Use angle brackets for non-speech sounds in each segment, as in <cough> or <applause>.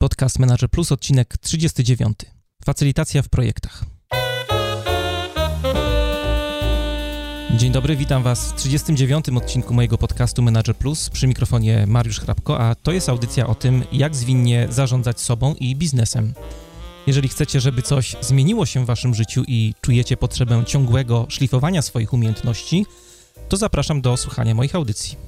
Podcast Manager Plus, odcinek 39. Facylitacja w projektach. Dzień dobry, witam Was w 39. odcinku mojego podcastu Manager Plus przy mikrofonie Mariusz Hrabko, a to jest audycja o tym, jak zwinnie zarządzać sobą i biznesem. Jeżeli chcecie, żeby coś zmieniło się w Waszym życiu i czujecie potrzebę ciągłego szlifowania swoich umiejętności, to zapraszam do słuchania moich audycji.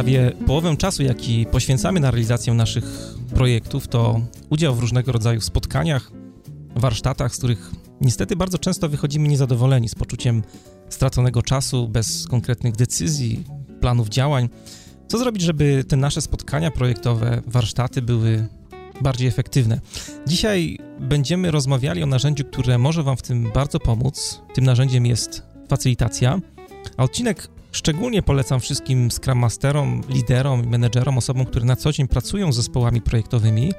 Prawie połowę czasu, jaki poświęcamy na realizację naszych projektów, to udział w różnego rodzaju spotkaniach, warsztatach, z których niestety bardzo często wychodzimy niezadowoleni, z poczuciem straconego czasu, bez konkretnych decyzji, planów działań. Co zrobić, żeby te nasze spotkania projektowe, warsztaty były bardziej efektywne? Dzisiaj będziemy rozmawiali o narzędziu, które może Wam w tym bardzo pomóc. Tym narzędziem jest facylitacja. A odcinek Szczególnie polecam wszystkim Scrum Masterom, liderom i menedżerom, osobom, które na co dzień pracują z zespołami projektowymi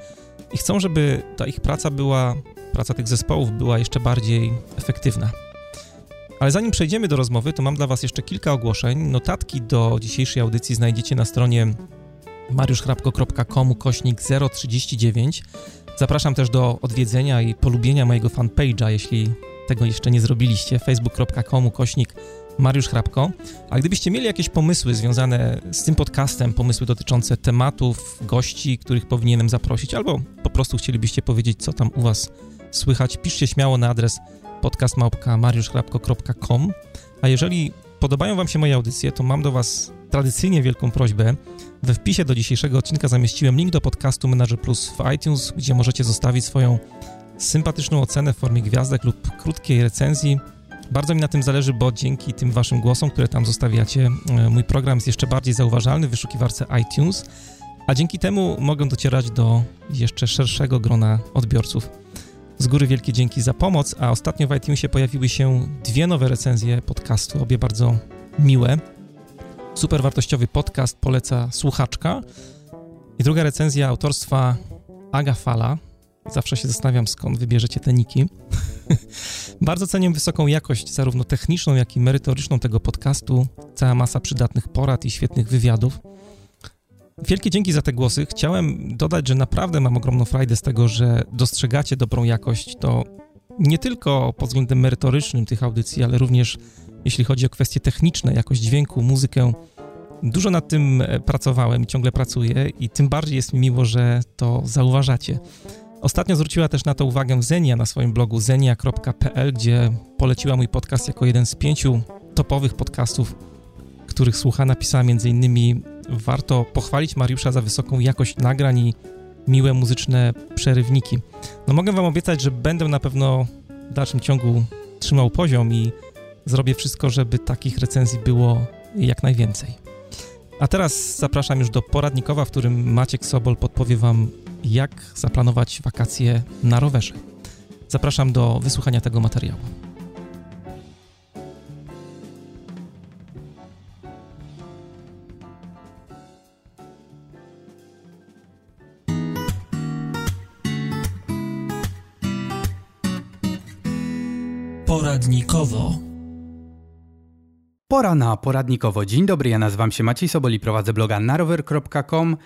i chcą, żeby ta ich praca była, praca tych zespołów była jeszcze bardziej efektywna. Ale zanim przejdziemy do rozmowy, to mam dla Was jeszcze kilka ogłoszeń. Notatki do dzisiejszej audycji znajdziecie na stronie mariuszchrapko.com kośnik 039. Zapraszam też do odwiedzenia i polubienia mojego fanpage'a, jeśli tego jeszcze nie zrobiliście, facebook.com kośnik Mariusz Hrabko. A gdybyście mieli jakieś pomysły związane z tym podcastem, pomysły dotyczące tematów, gości, których powinienem zaprosić, albo po prostu chcielibyście powiedzieć, co tam u Was słychać, piszcie śmiało na adres podcastmałpka.mariuszchrabko.com. A jeżeli podobają Wam się moje audycje, to mam do Was tradycyjnie wielką prośbę. We wpisie do dzisiejszego odcinka zamieściłem link do podcastu Manager Plus w iTunes, gdzie możecie zostawić swoją sympatyczną ocenę w formie gwiazdek lub krótkiej recenzji bardzo mi na tym zależy, bo dzięki tym waszym głosom, które tam zostawiacie, e, mój program jest jeszcze bardziej zauważalny w wyszukiwarce iTunes, a dzięki temu mogę docierać do jeszcze szerszego grona odbiorców. Z góry wielkie dzięki za pomoc, a ostatnio w iTunesie pojawiły się dwie nowe recenzje podcastu, obie bardzo miłe. Super wartościowy podcast poleca słuchaczka i druga recenzja autorstwa Aga Fala, Zawsze się zastanawiam, skąd wybierzecie te niki. <laughs> Bardzo cenię wysoką jakość, zarówno techniczną, jak i merytoryczną tego podcastu. Cała masa przydatnych porad i świetnych wywiadów. Wielkie dzięki za te głosy. Chciałem dodać, że naprawdę mam ogromną frajdę z tego, że dostrzegacie dobrą jakość. To nie tylko pod względem merytorycznym tych audycji, ale również jeśli chodzi o kwestie techniczne, jakość dźwięku, muzykę. Dużo nad tym e, pracowałem i ciągle pracuję, i tym bardziej jest mi miło, że to zauważacie. Ostatnio zwróciła też na to uwagę Zenia na swoim blogu zenia.pl, gdzie poleciła mój podcast jako jeden z pięciu topowych podcastów, których słucha. Napisała m.in. warto pochwalić Mariusza za wysoką jakość nagrań i miłe muzyczne przerywniki. No mogę wam obiecać, że będę na pewno w dalszym ciągu trzymał poziom i zrobię wszystko, żeby takich recenzji było jak najwięcej. A teraz zapraszam już do poradnikowa, w którym Maciek Sobol podpowie wam jak zaplanować wakacje na rowerze. Zapraszam do wysłuchania tego materiału. Poradnikowo. Pora na poradnikowo. Dzień dobry, ja nazywam się Maciej Soboli, prowadzę bloga narower.com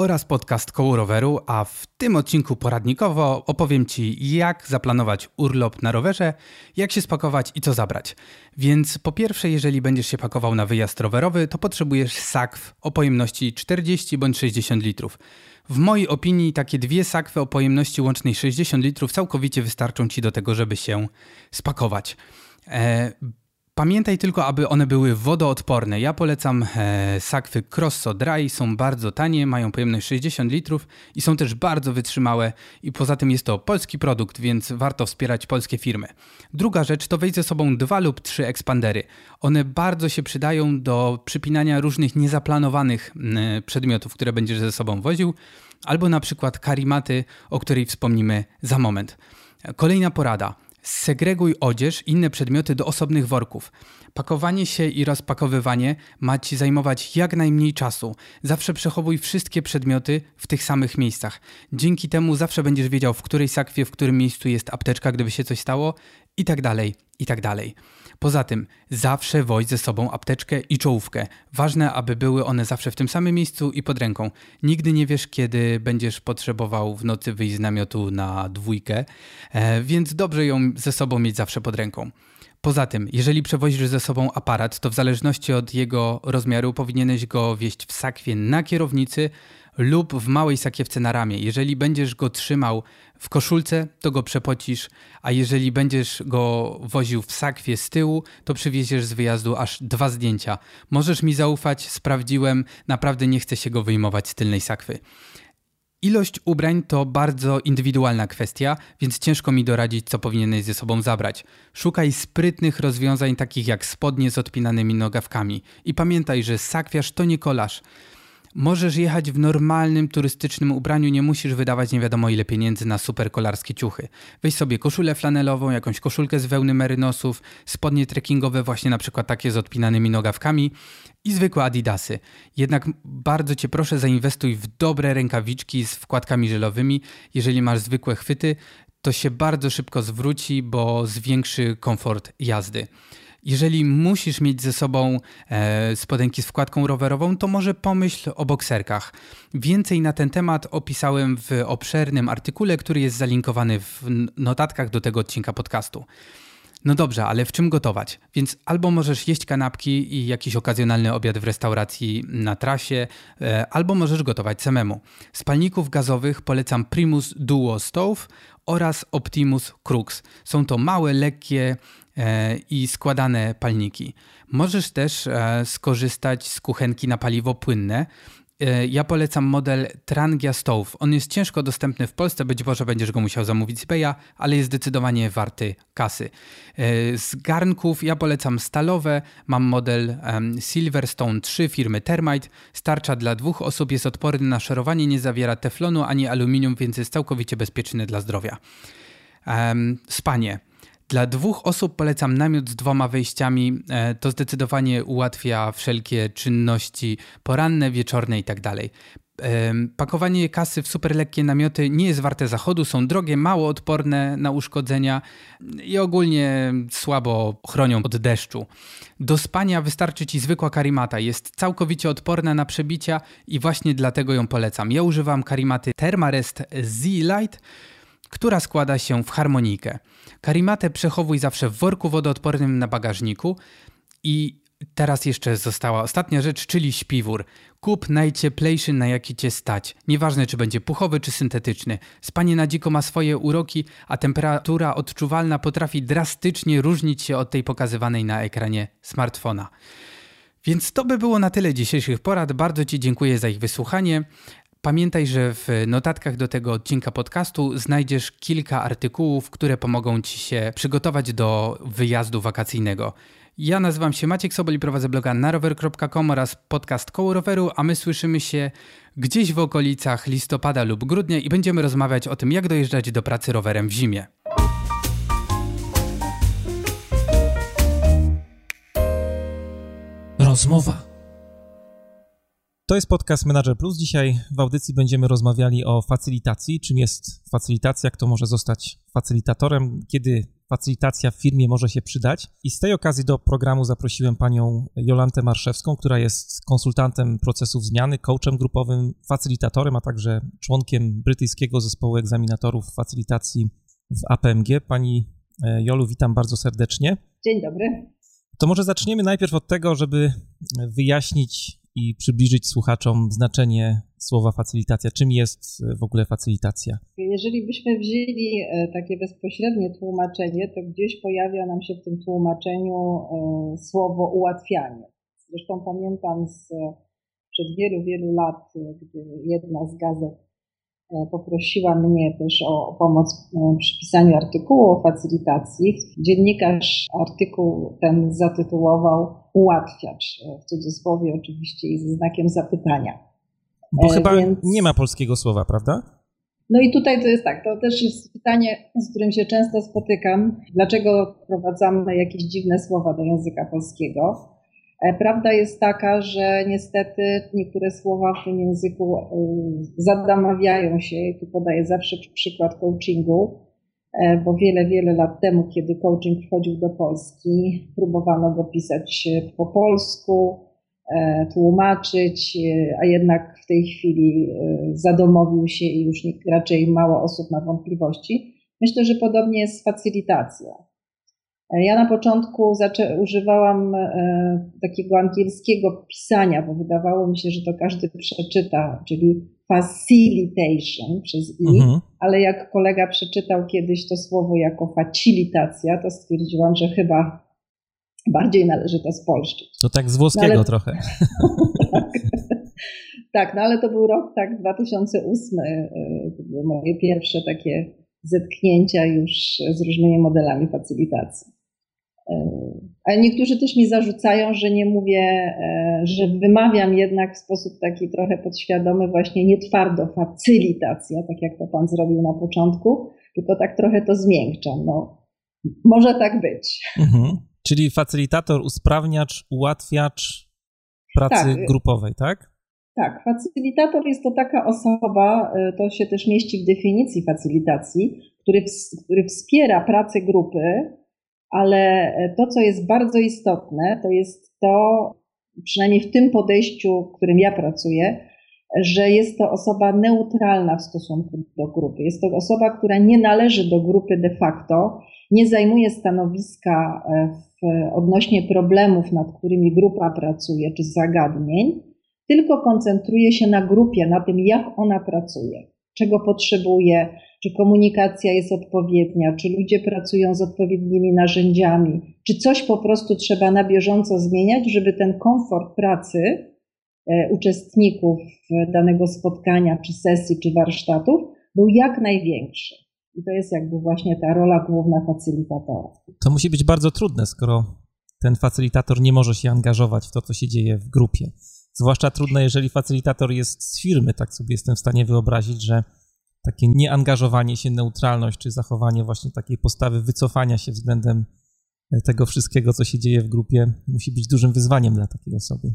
oraz podcast Koło Roweru, a w tym odcinku poradnikowo opowiem Ci, jak zaplanować urlop na rowerze, jak się spakować i co zabrać. Więc po pierwsze, jeżeli będziesz się pakował na wyjazd rowerowy, to potrzebujesz sakw o pojemności 40 bądź 60 litrów. W mojej opinii takie dwie sakwy o pojemności łącznej 60 litrów całkowicie wystarczą Ci do tego, żeby się spakować. Pamiętaj tylko, aby one były wodoodporne. Ja polecam e, sakwy Crosso Dry, są bardzo tanie, mają pojemność 60 litrów i są też bardzo wytrzymałe i poza tym jest to polski produkt, więc warto wspierać polskie firmy. Druga rzecz to weź ze sobą dwa lub trzy ekspandery. One bardzo się przydają do przypinania różnych niezaplanowanych e, przedmiotów, które będziesz ze sobą woził, albo na przykład karimaty, o której wspomnimy za moment. Kolejna porada. Segreguj odzież i inne przedmioty do osobnych worków. Pakowanie się i rozpakowywanie ma Ci zajmować jak najmniej czasu. Zawsze przechowuj wszystkie przedmioty w tych samych miejscach. Dzięki temu zawsze będziesz wiedział, w której sakwie, w którym miejscu jest apteczka, gdyby się coś stało i tak dalej, i tak dalej. Poza tym, zawsze woź ze sobą apteczkę i czołówkę. Ważne, aby były one zawsze w tym samym miejscu i pod ręką. Nigdy nie wiesz, kiedy będziesz potrzebował w nocy wyjść z namiotu na dwójkę, e, więc dobrze ją ze sobą mieć zawsze pod ręką. Poza tym, jeżeli przewozisz ze sobą aparat, to w zależności od jego rozmiaru powinieneś go wieść w sakwie na kierownicy lub w małej sakiewce na ramię. Jeżeli będziesz go trzymał w koszulce, to go przepocisz, a jeżeli będziesz go woził w sakwie z tyłu, to przywieziesz z wyjazdu aż dwa zdjęcia. Możesz mi zaufać, sprawdziłem, naprawdę nie chcę się go wyjmować z tylnej sakwy. Ilość ubrań to bardzo indywidualna kwestia, więc ciężko mi doradzić, co powinieneś ze sobą zabrać. Szukaj sprytnych rozwiązań, takich jak spodnie z odpinanymi nogawkami. I pamiętaj, że sakwiarz to nie kolarz. Możesz jechać w normalnym turystycznym ubraniu, nie musisz wydawać nie wiadomo ile pieniędzy na super kolarskie ciuchy. Weź sobie koszulę flanelową, jakąś koszulkę z wełny merynosów, spodnie trekkingowe, właśnie na przykład takie z odpinanymi nogawkami i zwykłe adidasy. Jednak bardzo cię proszę zainwestuj w dobre rękawiczki z wkładkami żelowymi. Jeżeli masz zwykłe chwyty, to się bardzo szybko zwróci, bo zwiększy komfort jazdy. Jeżeli musisz mieć ze sobą e, spodenki z wkładką rowerową, to może pomyśl o bokserkach. Więcej na ten temat opisałem w obszernym artykule, który jest zalinkowany w notatkach do tego odcinka podcastu. No dobrze, ale w czym gotować? Więc albo możesz jeść kanapki i jakiś okazjonalny obiad w restauracji na trasie, e, albo możesz gotować samemu. Z palników gazowych polecam Primus Duo Stove oraz Optimus Crux. Są to małe, lekkie E, i składane palniki. Możesz też e, skorzystać z kuchenki na paliwo płynne. E, ja polecam model Trangia Stove. On jest ciężko dostępny w Polsce, być może będziesz go musiał zamówić z Beja, ale jest zdecydowanie warty kasy. Z garnków ja polecam stalowe. Mam model Silverstone 3 firmy Termite. Starcza dla dwóch osób, jest odporny na szorowanie, nie zawiera teflonu ani aluminium, więc jest całkowicie bezpieczny dla zdrowia. Spanie. Dla dwóch osób polecam namiot z dwoma wejściami. E, to zdecydowanie ułatwia wszelkie czynności poranne, wieczorne itd. Tak pakowanie kasy w super lekkie namioty nie jest warte zachodu, są drogie, mało odporne na uszkodzenia i ogólnie słabo chronią od deszczu. Do spania wystarczy Ci zwykła karimata, jest całkowicie odporna na przebicia i właśnie dlatego ją polecam. Ja używam karimaty Thermarest Z-Light, która składa się w harmonijkę. Karimatę przechowuj zawsze w worku wodoodpornym na bagażniku i teraz jeszcze została ostatnia rzecz, czyli śpiwór. Kup najcieplejszy, na jaki cię stać. Nieważne, czy będzie puchowy, czy syntetyczny. Spanie na dziko ma swoje uroki, a temperatura odczuwalna potrafi drastycznie różnić się od tej pokazywanej na ekranie smartfona. Więc to by było na tyle dzisiejszych porad. Bardzo Ci dziękuję za ich wysłuchanie. Pamiętaj, że w notatkach do tego odcinka podcastu znajdziesz kilka artykułów, które pomogą Ci się przygotować do wyjazdu wakacyjnego. Ja nazywam się Maciek Sobol i prowadzę bloga narower.com oraz podcast Koło Roweru, a my słyszymy się gdzieś w okolicach listopada lub grudnia i będziemy rozmawiać o tym, jak dojeżdżać do pracy rowerem w zimie. Rozmowa to jest podcast Manager Plus. Dzisiaj w audycji będziemy rozmawiali o facylitacji. Czym jest facylitacja, kto może zostać facylitatorem, kiedy facylitacja w firmie może się przydać. I z tej okazji do programu zaprosiłem panią Jolantę Marszewską, która jest konsultantem procesów zmiany, coachem grupowym, facylitatorem, a także członkiem brytyjskiego zespołu egzaminatorów facylitacji w APMG. Pani e, Jolu, witam bardzo serdecznie. Dzień dobry. To może zaczniemy najpierw od tego, żeby wyjaśnić i przybliżyć słuchaczom znaczenie słowa facylitacja. Czym jest w ogóle facylitacja? Jeżeli byśmy wzięli e, takie bezpośrednie tłumaczenie, to gdzieś pojawia nam się w tym tłumaczeniu e, słowo ułatwianie. Zresztą pamiętam z, przed wielu, wielu lat, gdy jedna z gazet E, poprosiła mnie też o pomoc e, przy pisaniu artykułu o facylitacji. Dziennikarz artykuł ten zatytułował Ułatwiacz, e, w cudzysłowie oczywiście i ze znakiem zapytania. Bo chyba Więc... nie ma polskiego słowa, prawda? No i tutaj to jest tak, to też jest pytanie, z którym się często spotykam. Dlaczego wprowadzamy jakieś dziwne słowa do języka polskiego? E, prawda jest taka, że niestety niektóre słowa w tym języku e, zadamawiają się. Tu podaję zawsze przykład coachingu, e, bo wiele, wiele lat temu, kiedy coaching wchodził do Polski, próbowano go pisać po polsku, tłumaczyć, a jednak w tej chwili zadomowił się i już raczej mało osób ma wątpliwości. Myślę, że podobnie jest z facylitacją. Ja na początku używałam e, takiego angielskiego pisania, bo wydawało mi się, że to każdy przeczyta, czyli facilitation przez i, mhm. ale jak kolega przeczytał kiedyś to słowo jako facilitacja, to stwierdziłam, że chyba bardziej należy to spolszczyć. To tak z włoskiego no, ale... trochę. tak. <laughs> tak, no ale to był rok tak 2008, e, to były moje pierwsze takie zetknięcia już z różnymi modelami facilitacji. Ale niektórzy też mi zarzucają, że nie mówię, e, że wymawiam jednak w sposób taki trochę podświadomy, właśnie nie twardo facylitacja, tak jak to Pan zrobił na początku, tylko tak trochę to zmiękczam. No, może tak być. Mhm. Czyli facylitator, usprawniacz, ułatwiacz pracy tak. grupowej, tak? Tak, facylitator jest to taka osoba, e, to się też mieści w definicji facylitacji, który, który wspiera pracę grupy ale to, co jest bardzo istotne, to jest to, przynajmniej w tym podejściu, w którym ja pracuję, że jest to osoba neutralna w stosunku do grupy. Jest to osoba, która nie należy do grupy de facto, nie zajmuje stanowiska e, w, odnośnie problemów, nad którymi grupa pracuje, czy zagadnień, tylko koncentruje się na grupie, na tym, jak ona pracuje, czego potrzebuje, czy komunikacja jest odpowiednia, czy ludzie pracują z odpowiednimi narzędziami, czy coś po prostu trzeba na bieżąco zmieniać, żeby ten komfort pracy e, uczestników danego spotkania, czy sesji, czy warsztatów był jak największy. I to jest jakby właśnie ta rola główna facylitatora. To musi być bardzo trudne, skoro ten facylitator nie może się angażować w to, co się dzieje w grupie. Zwłaszcza trudne, jeżeli facylitator jest z firmy, tak sobie jestem w stanie wyobrazić, że takie nieangażowanie się, neutralność, czy zachowanie właśnie takiej postawy wycofania się względem e, tego wszystkiego, co się dzieje w grupie, musi być dużym wyzwaniem dla takiej osoby.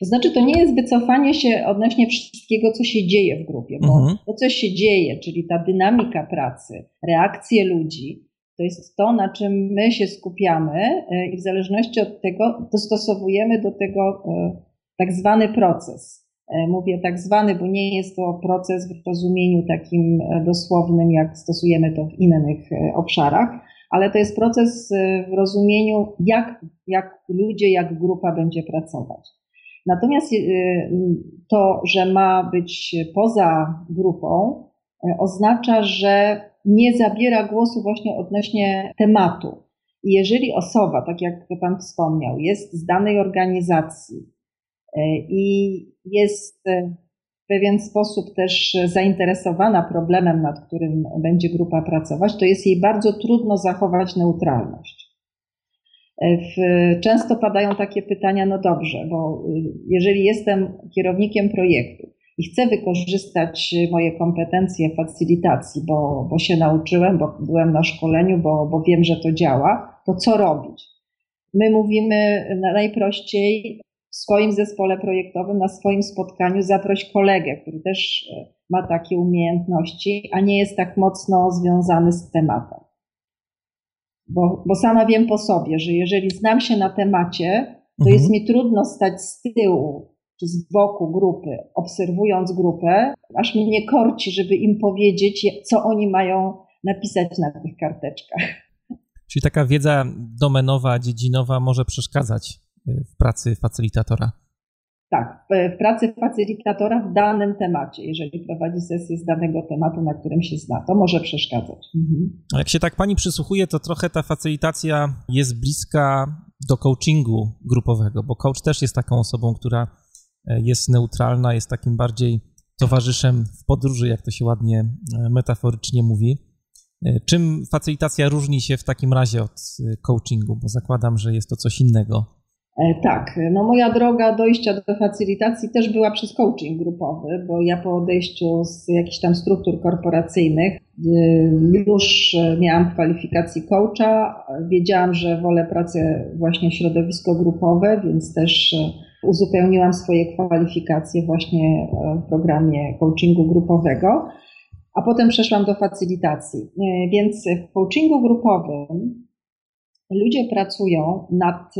To znaczy, to nie jest wycofanie się odnośnie wszystkiego, co się dzieje w grupie, bo mhm. to, co się dzieje, czyli ta dynamika pracy, reakcje ludzi, to jest to, na czym my się skupiamy e, i w zależności od tego dostosowujemy do tego e, tak zwany proces. E, mówię tak zwany, bo nie jest to proces w rozumieniu takim e, dosłownym, jak stosujemy to w innych e, obszarach, ale to jest proces w rozumieniu, jak, jak ludzie, jak grupa będzie pracować. Natomiast to, że ma być poza grupą, oznacza, że nie zabiera głosu właśnie odnośnie tematu. I jeżeli osoba, tak jak Pan wspomniał, jest z danej organizacji, i jest e, w pewien sposób też zainteresowana problemem, nad którym będzie grupa pracować, to jest jej bardzo trudno zachować neutralność. E, w, często padają takie pytania, no dobrze, bo jeżeli jestem kierownikiem projektu i chcę wykorzystać moje kompetencje facylitacji, bo, bo się nauczyłem, bo byłem na szkoleniu, bo, bo wiem, że to działa, to co robić? My mówimy najprościej, w swoim zespole projektowym, na swoim spotkaniu zaproś kolegę, który też e, ma takie umiejętności, a nie jest tak mocno związany z tematem. Bo, bo sama wiem po sobie, że jeżeli znam się na temacie, to mhm. jest mi trudno stać z tyłu czy z boku grupy, obserwując grupę, aż mnie korci, żeby im powiedzieć, co oni mają napisać na tych karteczkach. Czyli taka wiedza domenowa, dziedzinowa może przeszkadzać w pracy facylitatora? Tak, w pracy facylitatora w danym temacie, jeżeli prowadzi sesję z danego tematu, na którym się zna, to może przeszkadzać. Mhm. A jak się tak pani przysłuchuje, to trochę ta facylitacja jest bliska do coachingu grupowego, bo coach też jest taką osobą, która e, jest neutralna, jest takim bardziej towarzyszem w podróży, jak to się ładnie e, metaforycznie mówi. E, czym facylitacja różni się w takim razie od coachingu? Bo zakładam, że jest to coś innego. E, tak, no moja droga dojścia do facylitacji też była przez coaching grupowy, bo ja po odejściu z jakichś tam struktur korporacyjnych y, już miałam kwalifikacji coacha, wiedziałam, że wolę pracę właśnie środowisko grupowe, więc też e, uzupełniłam swoje kwalifikacje właśnie e, w programie coachingu grupowego, a potem przeszłam do facylitacji. Więc w coachingu grupowym ludzie pracują nad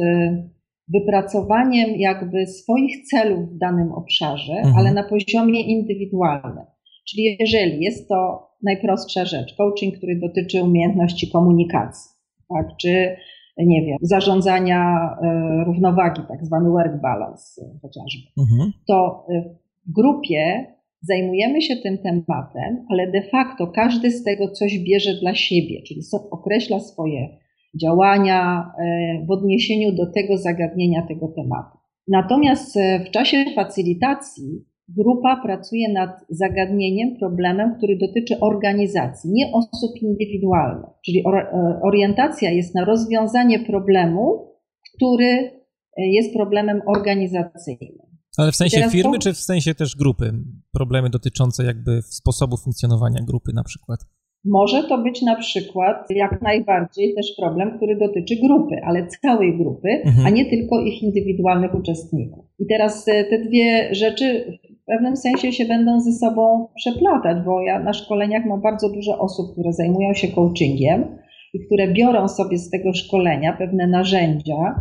wypracowaniem jakby swoich celów w danym obszarze, mhm. ale na poziomie indywidualnym. Czyli jeżeli jest to najprostsza rzecz, coaching, który dotyczy umiejętności komunikacji, tak, czy nie wiem, zarządzania e, równowagi, tak zwany work balance e, chociażby, mhm. to e, w grupie zajmujemy się tym tematem, ale de facto każdy z tego coś bierze dla siebie, czyli określa swoje działania e, w odniesieniu do tego zagadnienia, tego tematu. Natomiast e, w czasie facylitacji grupa pracuje nad zagadnieniem, problemem, który dotyczy organizacji, nie osób indywidualnych. Czyli e, orientacja jest na rozwiązanie problemu, który jest problemem organizacyjnym. Ale w sensie firmy, czy w sensie też grupy? Problemy dotyczące jakby sposobu funkcjonowania grupy na przykład? Może to być na przykład jak najbardziej też problem, który dotyczy grupy, ale całej grupy, mhm. a nie tylko ich indywidualnych uczestników. I teraz e, te dwie rzeczy w pewnym sensie się będą ze sobą przeplatać, bo ja na szkoleniach mam bardzo dużo osób, które zajmują się coachingiem i które biorą sobie z tego szkolenia pewne narzędzia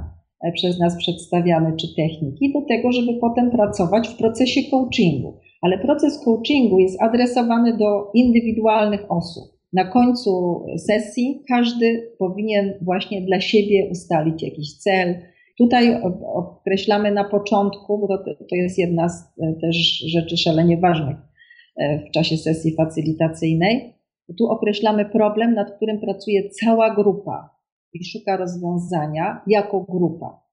e, przez nas przedstawiane czy techniki do tego, żeby potem pracować w procesie coachingu. Ale proces coachingu jest adresowany do indywidualnych osób na końcu sesji każdy powinien właśnie dla siebie ustalić jakiś cel. Tutaj określamy na początku, bo to, to jest jedna z e, też rzeczy szalenie ważnych e, w czasie sesji facylitacyjnej. Tu określamy problem, nad którym pracuje cała grupa i szuka rozwiązania jako grupa.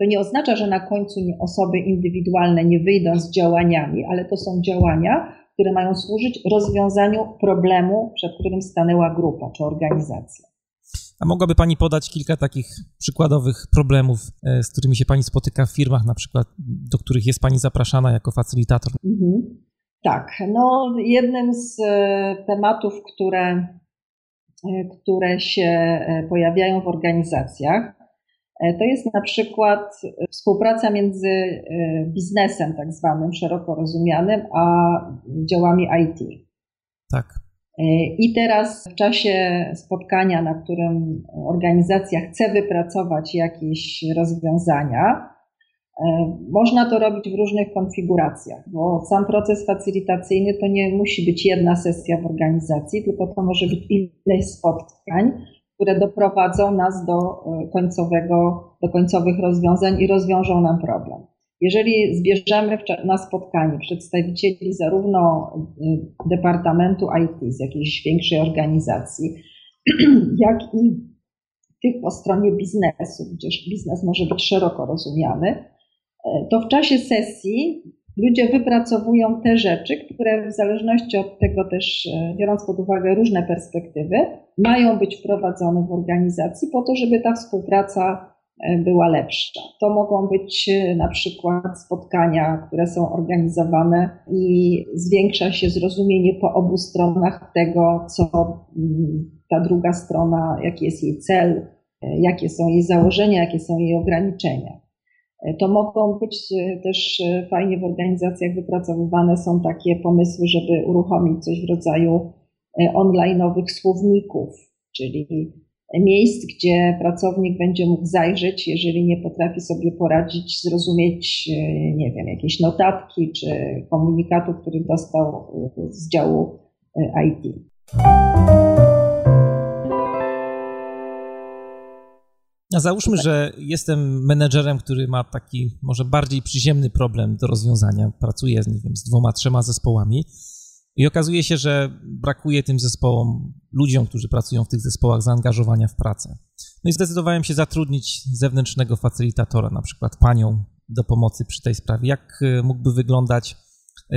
To nie oznacza, że na końcu osoby indywidualne nie wyjdą z działaniami, ale to są działania, które mają służyć rozwiązaniu problemu, przed którym stanęła grupa czy organizacja. A mogłaby Pani podać kilka takich przykładowych problemów, e, z którymi się Pani spotyka w firmach, na przykład, do których jest Pani zapraszana jako facylitator? Mhm. Tak, no jednym z e, tematów, które, e, które się pojawiają w organizacjach, to jest na przykład e, współpraca między e, biznesem, tak zwanym, szeroko rozumianym, a działami IT. Tak. I teraz w czasie spotkania, na którym organizacja chce wypracować jakieś rozwiązania, można to robić w różnych konfiguracjach, bo sam proces facylitacyjny to nie musi być jedna sesja w organizacji, tylko to może być ileś spotkań, które doprowadzą nas do e, końcowego, do końcowych rozwiązań i rozwiążą nam problem. Jeżeli zbierzemy na spotkanie przedstawicieli zarówno e, Departamentu IT z jakiejś większej organizacji, <clears throat> jak i tych po stronie biznesu, gdzież biznes może być szeroko rozumiany, e, to w czasie sesji ludzie wypracowują te rzeczy, które w zależności od tego też, e, biorąc pod uwagę różne perspektywy, mają być wprowadzone w organizacji po to, żeby ta współpraca e, była lepsza. To mogą być e, na przykład spotkania, które są organizowane i zwiększa się zrozumienie po obu stronach tego, co mm, ta druga strona, jaki jest jej cel, jakie są jej założenia, jakie są jej ograniczenia. To mogą być e, też e, fajnie w organizacjach wypracowywane są takie pomysły, żeby uruchomić coś w rodzaju e, online'owych słowników, czyli miejsc, gdzie pracownik będzie mógł zajrzeć, jeżeli nie potrafi sobie poradzić, zrozumieć, nie wiem, jakieś notatki czy komunikatu, który dostał z działu IT. Załóżmy, że jestem menedżerem, który ma taki może bardziej przyziemny problem do rozwiązania. Pracuję nie wiem, z dwoma, trzema zespołami i okazuje się, że brakuje tym zespołom, ludziom, którzy pracują w tych zespołach, zaangażowania w pracę. No i zdecydowałem się zatrudnić zewnętrznego facylitatora, na przykład panią do pomocy przy tej sprawie. Jak e, mógłby wyglądać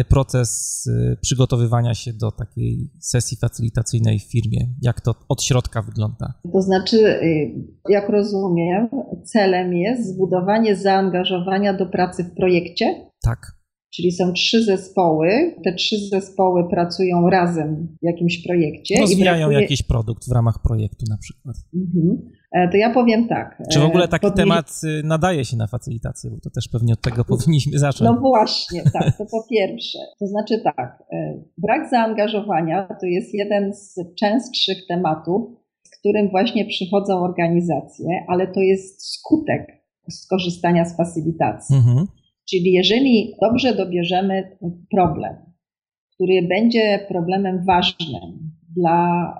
proces e, przygotowywania się do takiej sesji facylitacyjnej w firmie? Jak to od środka wygląda? To znaczy, jak rozumiem, celem jest zbudowanie zaangażowania do pracy w projekcie? Tak. Czyli są trzy zespoły. Te trzy zespoły pracują razem w jakimś projekcie. Rozwijają brakuje... jakiś produkt w ramach projektu na przykład. Mhm. E, to ja powiem tak. Czy w ogóle e, taki temat y, nadaje się na facylitację? Bo to też pewnie od tego <laughs> powinniśmy zacząć. No właśnie, tak. To po pierwsze. To znaczy tak. E, brak zaangażowania to jest jeden z częstszych tematów, z którym właśnie przychodzą organizacje, ale to jest skutek skorzystania z facylitacji. Mhm. Czyli jeżeli dobrze dobierzemy problem, który będzie problemem ważnym dla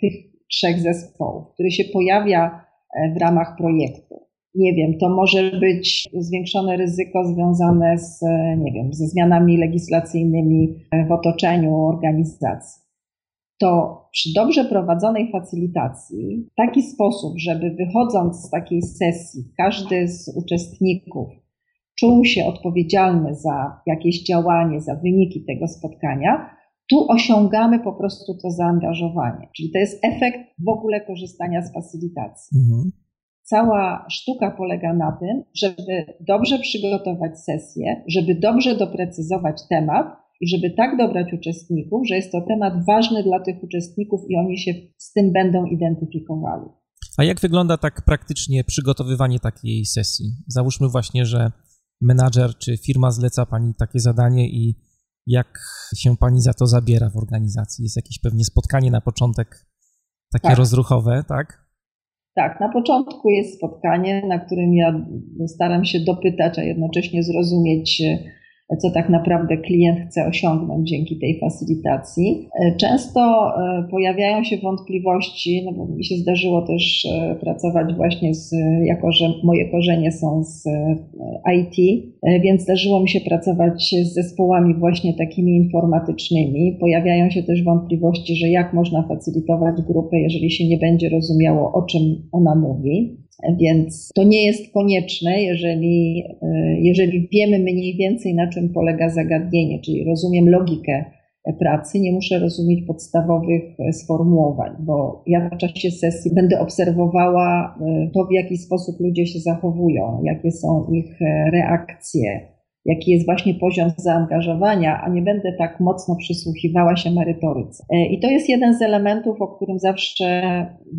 tych trzech zespołów, który się pojawia e, w ramach projektu, nie wiem, to może być zwiększone ryzyko związane z, e, nie wiem, ze zmianami legislacyjnymi w otoczeniu organizacji. To przy dobrze prowadzonej facylitacji, w taki sposób, żeby wychodząc z takiej sesji, każdy z uczestników czuł się odpowiedzialny za jakieś działanie, za wyniki tego spotkania, tu osiągamy po prostu to zaangażowanie. Czyli to jest efekt w ogóle korzystania z facylitacji. Mhm. Cała sztuka polega na tym, żeby dobrze przygotować sesję, żeby dobrze doprecyzować temat i żeby tak dobrać uczestników, że jest to temat ważny dla tych uczestników i oni się z tym będą identyfikowali. A jak wygląda tak praktycznie przygotowywanie takiej sesji? Załóżmy właśnie, że menadżer czy firma zleca pani takie zadanie i jak się pani za to zabiera w organizacji? Jest jakieś pewnie spotkanie na początek takie tak. rozruchowe, tak? Tak, na początku jest spotkanie, na którym ja staram się dopytać, a jednocześnie zrozumieć co tak naprawdę klient chce osiągnąć dzięki tej facylitacji. E, często e, pojawiają się wątpliwości, no bo mi się zdarzyło też e, pracować właśnie z, jako że moje korzenie są z IT, więc zdarzyło mi się pracować z zespołami właśnie takimi informatycznymi. Pojawiają się też wątpliwości, że jak można facylitować grupę, jeżeli się nie będzie rozumiało, o czym ona mówi. Więc to nie jest konieczne, jeżeli, e, jeżeli wiemy mniej więcej, na czym polega zagadnienie, czyli rozumiem logikę pracy, nie muszę rozumieć podstawowych sformułowań, bo ja w czasie sesji będę obserwowała e, to, w jaki sposób ludzie się zachowują, jakie są ich e, reakcje, jaki jest właśnie poziom zaangażowania, a nie będę tak mocno przysłuchiwała się merytoryce. E, I to jest jeden z elementów, o którym zawsze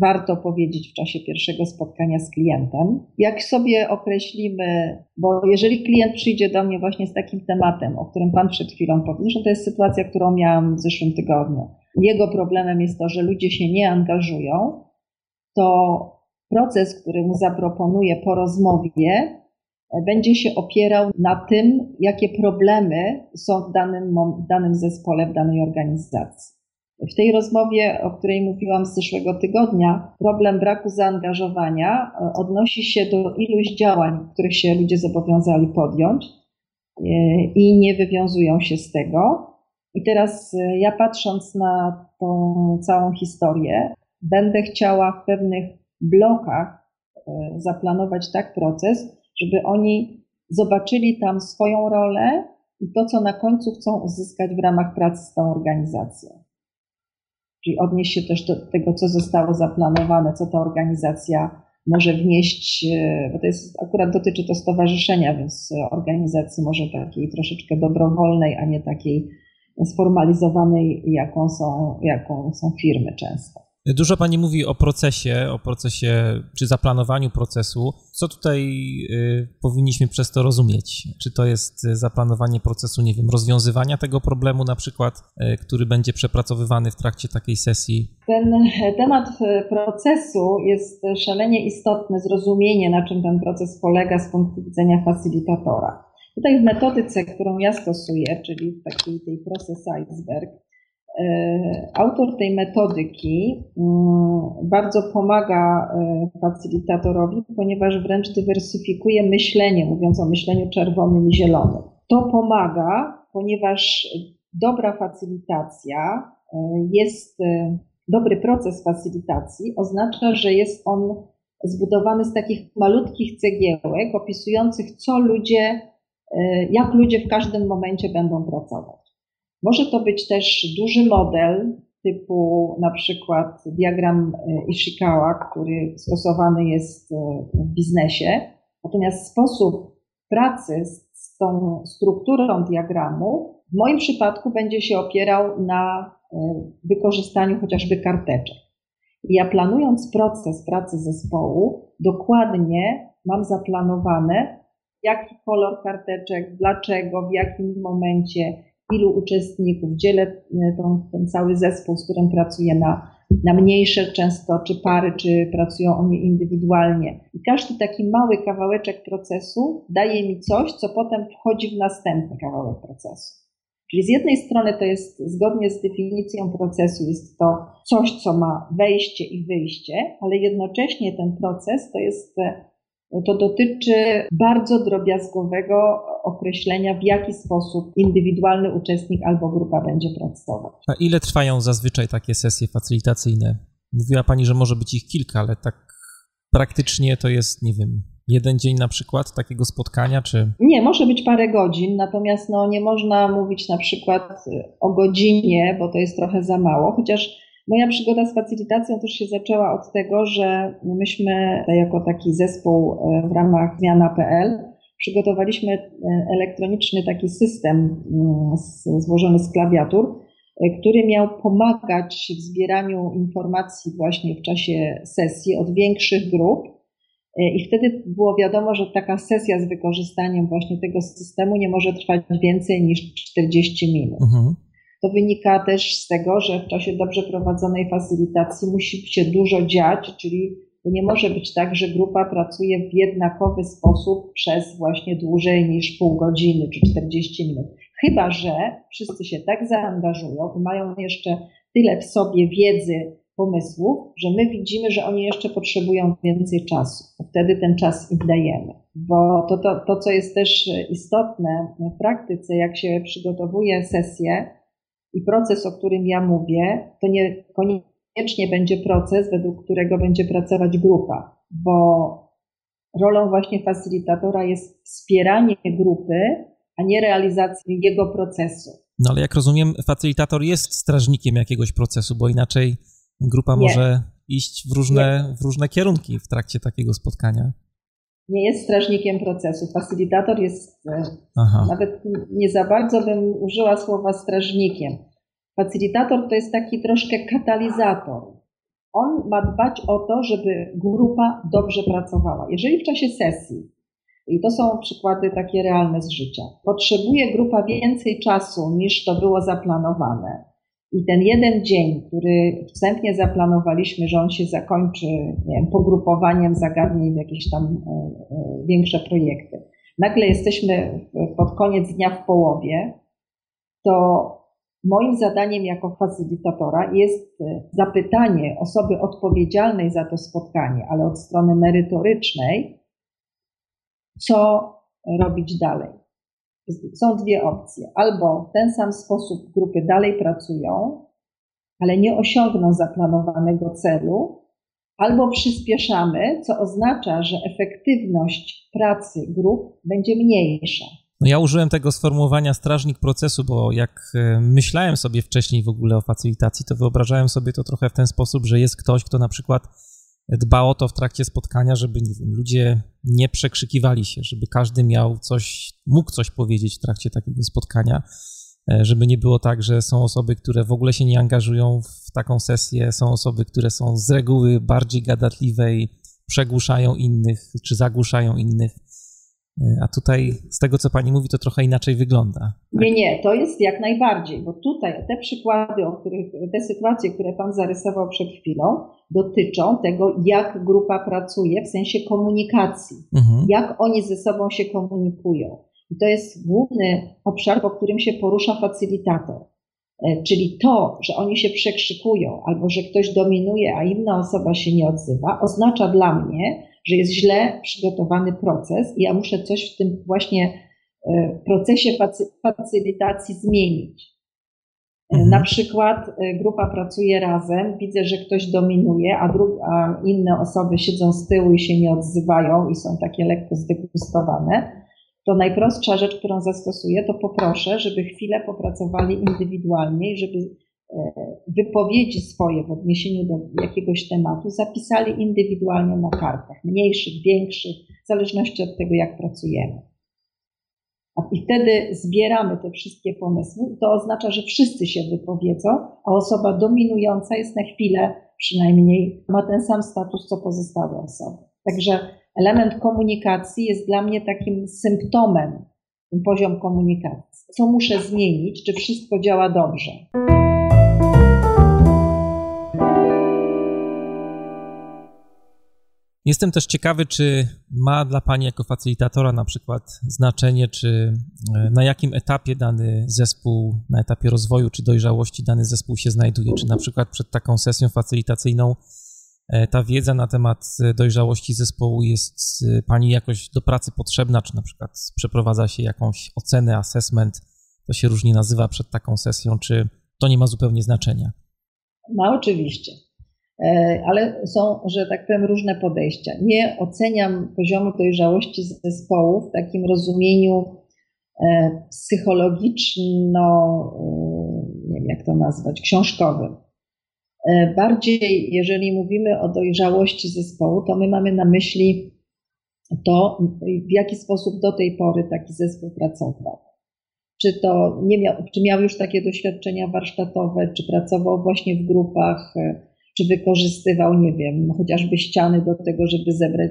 warto powiedzieć w czasie pierwszego spotkania z klientem. Jak sobie określimy, bo jeżeli klient przyjdzie do mnie właśnie z takim tematem, o którym Pan przed chwilą powiedział, że to jest sytuacja, którą miałam w zeszłym tygodniu. Jego problemem jest to, że ludzie się nie angażują, to proces, który mu zaproponuję po rozmowie, będzie się opierał na tym, jakie problemy są w danym, w danym zespole, w danej organizacji. W tej rozmowie, o której mówiłam z zeszłego tygodnia, problem braku zaangażowania e, odnosi się do iluś działań, których się ludzie zobowiązali podjąć e, i nie wywiązują się z tego. I teraz e, ja patrząc na tą całą historię, będę chciała w pewnych blokach zaplanować tak proces, żeby oni zobaczyli tam swoją rolę i to, co na końcu chcą uzyskać w ramach pracy z tą organizacją. Czyli odnieść się też do tego, co zostało zaplanowane, co ta organizacja może wnieść, e, bo to jest akurat dotyczy to stowarzyszenia, więc organizacji może takiej troszeczkę dobrowolnej, a nie takiej sformalizowanej, jaką są, jaką są firmy często. Dużo Pani mówi o procesie, o procesie czy zaplanowaniu procesu. Co tutaj y, powinniśmy przez to rozumieć? Czy to jest zaplanowanie procesu, nie wiem, rozwiązywania tego problemu na przykład, y, który będzie przepracowywany w trakcie takiej sesji? Ten temat procesu jest szalenie istotny, zrozumienie, na czym ten proces polega z punktu widzenia facylitatora. Tutaj w metodyce, którą ja stosuję, czyli w takiej tej proces iceberg, E, autor tej metodyki mm, bardzo pomaga e, facilitatorowi, ponieważ wręcz dywersyfikuje myślenie, mówiąc o myśleniu czerwonym i zielonym. To pomaga, ponieważ dobra facilitacja e, jest, dobry proces facilitacji oznacza, że jest on zbudowany z takich malutkich cegiełek opisujących, co ludzie jak ludzie w każdym momencie będą pracować. Może to być też duży model typu na przykład diagram Ishikawa, który stosowany jest w biznesie. Natomiast sposób pracy z tą strukturą diagramu w moim przypadku będzie się opierał na wykorzystaniu chociażby karteczek. Ja planując proces pracy zespołu, dokładnie mam zaplanowane, jaki kolor karteczek, dlaczego, w jakim momencie, ilu uczestników, dzielę e, ten cały zespół, z którym pracuję na, na mniejsze często, czy pary, czy pracują oni indywidualnie. I każdy taki mały kawałeczek procesu daje mi coś, co potem wchodzi w następny kawałek procesu. Czyli z jednej strony to jest zgodnie z definicją procesu, jest to coś, co ma wejście i wyjście, ale jednocześnie ten proces to jest to dotyczy bardzo drobiazgowego określenia, w jaki sposób indywidualny uczestnik albo grupa będzie pracować. A ile trwają zazwyczaj takie sesje facylitacyjne? Mówiła Pani, że może być ich kilka, ale tak praktycznie to jest, nie wiem, jeden dzień na przykład takiego spotkania, czy? Nie, może być parę godzin, natomiast no, nie można mówić na przykład o godzinie, bo to jest trochę za mało, chociaż moja przygoda z facylitacją też się zaczęła od tego, że myśmy jako taki zespół e, w ramach zmiana.pl przygotowaliśmy e, elektroniczny taki system mm, złożony z klawiatur, e, który miał pomagać w zbieraniu informacji właśnie w czasie sesji od większych grup I wtedy było wiadomo, że taka sesja z wykorzystaniem właśnie tego systemu nie może trwać więcej niż 40 minut. Mhm. To wynika też z tego, że w czasie dobrze prowadzonej facylitacji musi się dużo dziać, czyli to nie może być tak, że grupa pracuje w jednakowy sposób przez właśnie dłużej niż pół godziny czy 40 minut. Chyba, że wszyscy się tak zaangażują i mają jeszcze tyle w sobie wiedzy, pomysłów, że my widzimy, że oni jeszcze potrzebują więcej czasu. Wtedy ten czas im dajemy. Bo to, to, to, co jest też istotne w praktyce, jak się przygotowuje sesję i proces, o którym ja mówię, to nie koniecznie będzie proces, według którego będzie pracować grupa, bo rolą właśnie facylitatora jest wspieranie grupy, a nie realizacja jego procesu. No ale jak rozumiem, facylitator jest strażnikiem jakiegoś procesu, bo inaczej grupa nie. może iść w różne, w różne kierunki w trakcie takiego spotkania. Nie jest strażnikiem procesu. Facylitator jest, e, Aha. nawet nie za bardzo bym użyła słowa strażnikiem. Facylitator to jest taki troszkę katalizator. On ma dbać o to, żeby grupa dobrze pracowała. Jeżeli w czasie sesji, i to są przykłady takie realne z życia, potrzebuje grupa więcej czasu niż to było zaplanowane, i ten jeden dzień, który wstępnie zaplanowaliśmy, że on się zakończy nie wiem, pogrupowaniem zagadnień w jakieś tam e, e, większe projekty. Nagle jesteśmy pod koniec dnia w połowie, to moim zadaniem jako facylitatora jest e, zapytanie osoby odpowiedzialnej za to spotkanie, ale od strony merytorycznej, co robić dalej są dwie opcje. Albo w ten sam sposób grupy dalej pracują, ale nie osiągną zaplanowanego celu, albo przyspieszamy, co oznacza, że efektywność pracy grup będzie mniejsza. No ja użyłem tego sformułowania strażnik procesu, bo jak e, myślałem sobie wcześniej w ogóle o facylitacji, to wyobrażałem sobie to trochę w ten sposób, że jest ktoś, kto na przykład dba o to w trakcie spotkania, żeby nie wiem, ludzie nie przekrzykiwali się, żeby każdy miał coś, mógł coś powiedzieć w trakcie takiego spotkania, e, żeby nie było tak, że są osoby, które w ogóle się nie angażują w taką sesję, są osoby, które są z reguły bardziej gadatliwe i przegłuszają innych, czy zagłuszają innych. E, a tutaj z tego, co pani mówi, to trochę inaczej wygląda. Tak? Nie, nie, to jest jak najbardziej, bo tutaj te przykłady, o których, te sytuacje, które pan zarysował przed chwilą, dotyczą tego, jak grupa pracuje w sensie komunikacji, mhm. jak oni ze sobą się komunikują. I to jest główny obszar, po którym się porusza facylitator. E, czyli to, że oni się przekrzykują albo że ktoś dominuje, a inna osoba się nie odzywa, oznacza dla mnie, że jest źle przygotowany proces i ja muszę coś w tym właśnie e, procesie facylitacji zmienić. E, mhm. Na przykład grupa pracuje razem, widzę, że ktoś dominuje, a, dru- a inne osoby siedzą z tyłu i się nie odzywają i są takie lekko zdegustowane to najprostsza rzecz, którą zastosuję, to poproszę, żeby chwilę popracowali indywidualnie i żeby e, wypowiedzi swoje w odniesieniu do jakiegoś tematu zapisali indywidualnie na kartach, mniejszych, większych, w zależności od tego, jak pracujemy. I wtedy zbieramy te wszystkie pomysły. To oznacza, że wszyscy się wypowiedzą, a osoba dominująca jest na chwilę przynajmniej, ma ten sam status, co pozostałe osoby. Także element komunikacji jest dla mnie takim symptomem, ten poziom komunikacji. Co muszę zmienić, czy wszystko działa dobrze? Jestem też ciekawy, czy ma dla Pani jako facylitatora na przykład znaczenie, czy e, na jakim etapie dany zespół, na etapie rozwoju czy dojrzałości dany zespół się znajduje, czy na przykład przed taką sesją facylitacyjną e, ta wiedza na temat dojrzałości zespołu jest e, Pani jakoś do pracy potrzebna, czy na przykład przeprowadza się jakąś ocenę, assessment, to się różnie nazywa przed taką sesją, czy to nie ma zupełnie znaczenia? Ma oczywiście. E, ale są, że tak powiem, różne podejścia. Nie oceniam poziomu dojrzałości zespołu w takim rozumieniu e, psychologiczno, e, nie wiem jak to nazwać, książkowym. Bardziej, jeżeli mówimy o dojrzałości zespołu, to my mamy na myśli to, w jaki sposób do tej pory taki zespół pracował. Czy to nie miał, czy miał już takie doświadczenia warsztatowe, czy pracował właśnie w grupach, czy wykorzystywał, nie wiem, chociażby ściany do tego, żeby zebrać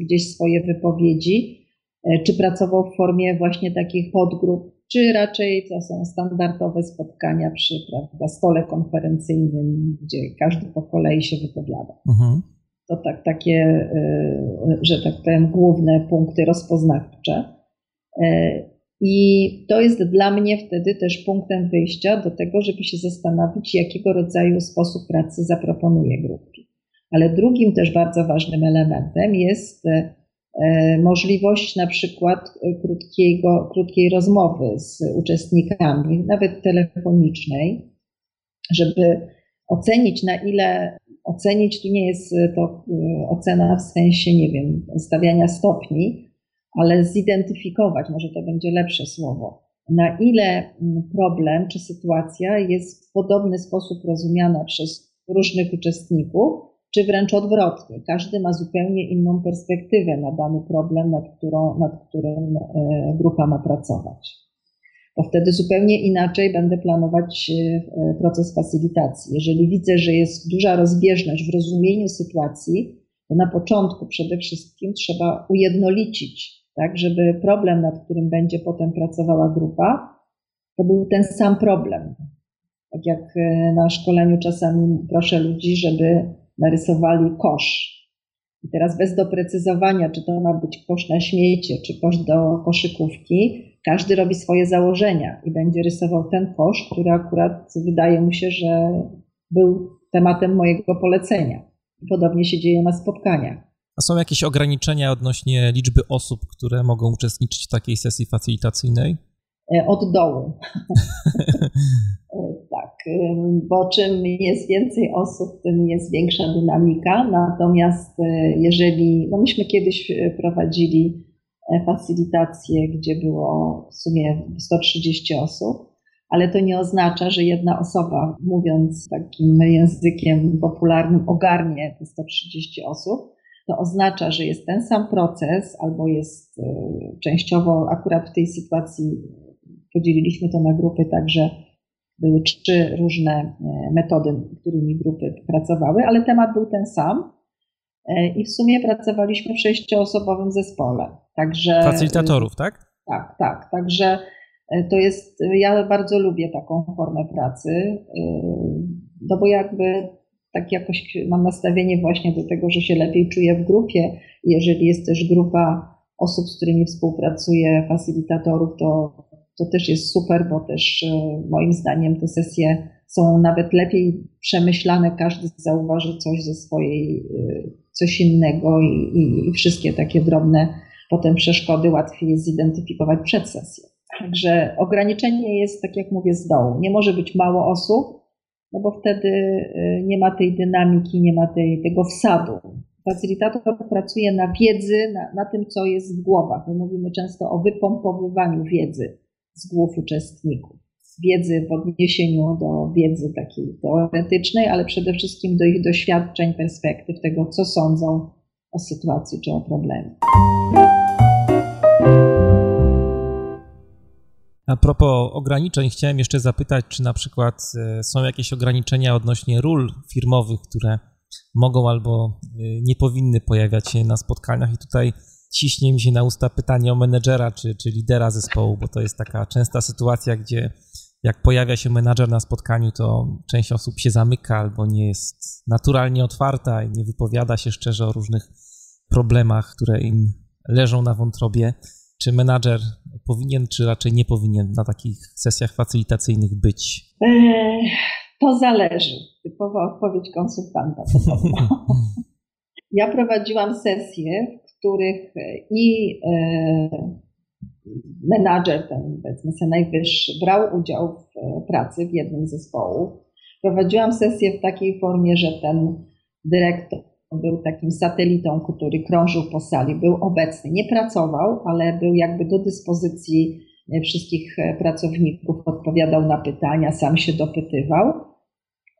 gdzieś swoje wypowiedzi, e, czy pracował w formie właśnie takich podgrup, czy raczej to są standardowe spotkania przy prawda, stole konferencyjnym, gdzie każdy po kolei się wypowiada. Mhm. To tak, takie, e, że tak powiem, główne punkty rozpoznawcze. E, i to jest dla mnie wtedy też punktem wyjścia do tego, żeby się zastanowić, jakiego rodzaju sposób pracy zaproponuję grupie. Ale drugim też bardzo ważnym elementem jest e, możliwość na przykład krótkiego, krótkiej rozmowy z uczestnikami, nawet telefonicznej, żeby ocenić na ile, ocenić tu nie jest to e, ocena w sensie, nie wiem, stawiania stopni, ale zidentyfikować, może to będzie lepsze słowo, na ile mm, problem czy sytuacja jest w podobny sposób rozumiana przez różnych uczestników, czy wręcz odwrotnie. Każdy ma zupełnie inną perspektywę na dany problem, nad, którą, nad którym e, grupa ma pracować. Bo wtedy zupełnie inaczej będę planować e, proces facylitacji. Jeżeli widzę, że jest duża rozbieżność w rozumieniu sytuacji, to na początku przede wszystkim trzeba ujednolicić tak, żeby problem, nad którym będzie potem pracowała grupa, to był ten sam problem. Tak jak e, na szkoleniu czasami proszę ludzi, żeby narysowali kosz. I teraz bez doprecyzowania, czy to ma być kosz na śmiecie, czy kosz do koszykówki, każdy robi swoje założenia i będzie rysował ten kosz, który akurat wydaje mu się, że był tematem mojego polecenia. Podobnie się dzieje na spotkaniach. A są jakieś ograniczenia odnośnie liczby osób, które mogą uczestniczyć w takiej sesji facylitacyjnej? E, od dołu. E, tak, e, bo czym jest więcej osób, tym jest większa dynamika. Natomiast jeżeli, no myśmy kiedyś prowadzili facylitację, gdzie było w sumie 130 osób, ale to nie oznacza, że jedna osoba, mówiąc takim językiem popularnym, ogarnie te 130 osób to oznacza, że jest ten sam proces, albo jest e, częściowo akurat w tej sytuacji podzieliliśmy to na grupy, także były trzy różne e, metody, którymi grupy pracowały, ale temat był ten sam. E, I w sumie pracowaliśmy w sześcioosobowym zespole. Także, Facylitatorów, tak? Tak, tak. Także to jest, ja bardzo lubię taką formę pracy, no bo jakby tak jakoś mam nastawienie właśnie do tego, że się lepiej czuję w grupie. Jeżeli jest też grupa osób, z którymi współpracuję, facylitatorów, to, to też jest super, bo też e, moim zdaniem te sesje są nawet lepiej przemyślane, każdy zauważy coś ze swojej, e, coś innego i, i, i wszystkie takie drobne potem przeszkody łatwiej jest zidentyfikować przed sesją. Także ograniczenie jest, tak jak mówię, z dołu. Nie może być mało osób, no bo wtedy y, nie ma tej dynamiki, nie ma tej, tego wsadu. Facylitator pracuje na wiedzy, na, na tym, co jest w głowach. My mówimy często o wypompowywaniu wiedzy z głów uczestników. Wiedzy w odniesieniu do wiedzy takiej teoretycznej, ale przede wszystkim do ich doświadczeń, perspektyw, tego, co sądzą o sytuacji czy o problemie. A propos ograniczeń, chciałem jeszcze zapytać, czy na przykład e, są jakieś ograniczenia odnośnie ról firmowych, które mogą albo e, nie powinny pojawiać się na spotkaniach. I tutaj ciśnie mi się na usta pytanie o menedżera czy, czy lidera zespołu, bo to jest taka częsta sytuacja, gdzie jak pojawia się menadżer na spotkaniu, to część osób się zamyka albo nie jest naturalnie otwarta i nie wypowiada się szczerze o różnych problemach, które im leżą na wątrobie. Czy menadżer powinien, czy raczej nie powinien na takich sesjach facylitacyjnych być? To zależy. Typowa odpowiedź konsultanta. <laughs> ja prowadziłam sesje, w których i e, menadżer, ten powiedzmy sobie najwyższy, brał udział w e, pracy w jednym zespołu. Prowadziłam sesję w takiej formie, że ten dyrektor był takim satelitą, który krążył po sali, był obecny, nie pracował, ale był jakby do dyspozycji e, wszystkich pracowników, odpowiadał na pytania, sam się dopytywał.